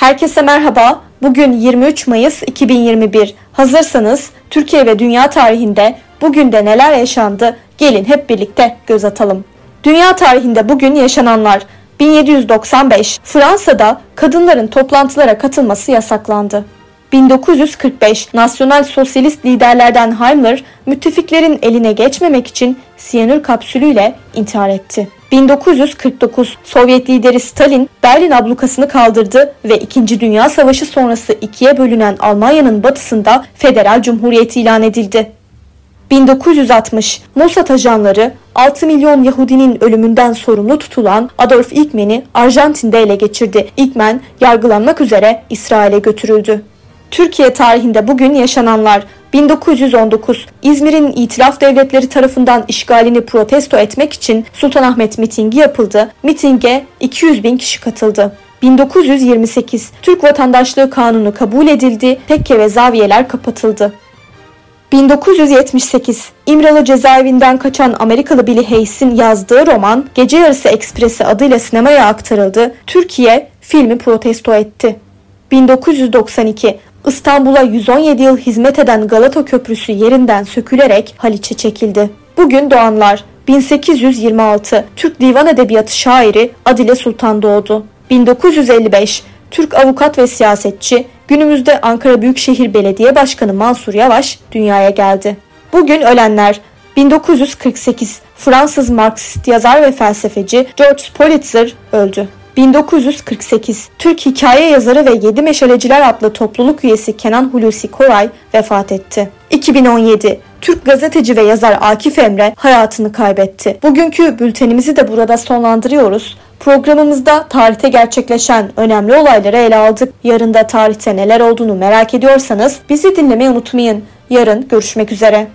Herkese merhaba. Bugün 23 Mayıs 2021. Hazırsanız Türkiye ve dünya tarihinde bugün de neler yaşandı? Gelin hep birlikte göz atalım. Dünya tarihinde bugün yaşananlar 1795 Fransa'da kadınların toplantılara katılması yasaklandı. 1945 Nasyonal Sosyalist liderlerden Heimler müttefiklerin eline geçmemek için siyanür kapsülüyle intihar etti. 1949 Sovyet lideri Stalin Berlin ablukasını kaldırdı ve 2. Dünya Savaşı sonrası ikiye bölünen Almanya'nın batısında federal cumhuriyet ilan edildi. 1960 Mossad ajanları 6 milyon Yahudinin ölümünden sorumlu tutulan Adolf Eichmann'i Arjantin'de ele geçirdi. Eichmann yargılanmak üzere İsrail'e götürüldü. Türkiye tarihinde bugün yaşananlar 1919 İzmir'in İtilaf Devletleri tarafından işgalini protesto etmek için Sultanahmet mitingi yapıldı. Mitinge 200 bin kişi katıldı. 1928 Türk Vatandaşlığı Kanunu kabul edildi, tekke ve zaviyeler kapatıldı. 1978 İmralı cezaevinden kaçan Amerikalı Billy Hayes'in yazdığı roman Gece Yarısı Ekspresi adıyla sinemaya aktarıldı. Türkiye filmi protesto etti. 1992 İstanbul'a 117 yıl hizmet eden Galata Köprüsü yerinden sökülerek Haliç'e çekildi. Bugün doğanlar 1826 Türk Divan Edebiyatı şairi Adile Sultan doğdu. 1955 Türk avukat ve siyasetçi, günümüzde Ankara Büyükşehir Belediye Başkanı Mansur Yavaş dünyaya geldi. Bugün ölenler 1948 Fransız Marksist yazar ve felsefeci George Pulitzer öldü. 1948 Türk hikaye yazarı ve Yedi Meşaleciler adlı topluluk üyesi Kenan Hulusi Koray vefat etti. 2017 Türk gazeteci ve yazar Akif Emre hayatını kaybetti. Bugünkü bültenimizi de burada sonlandırıyoruz. Programımızda tarihte gerçekleşen önemli olayları ele aldık. Yarın da tarihte neler olduğunu merak ediyorsanız bizi dinlemeyi unutmayın. Yarın görüşmek üzere.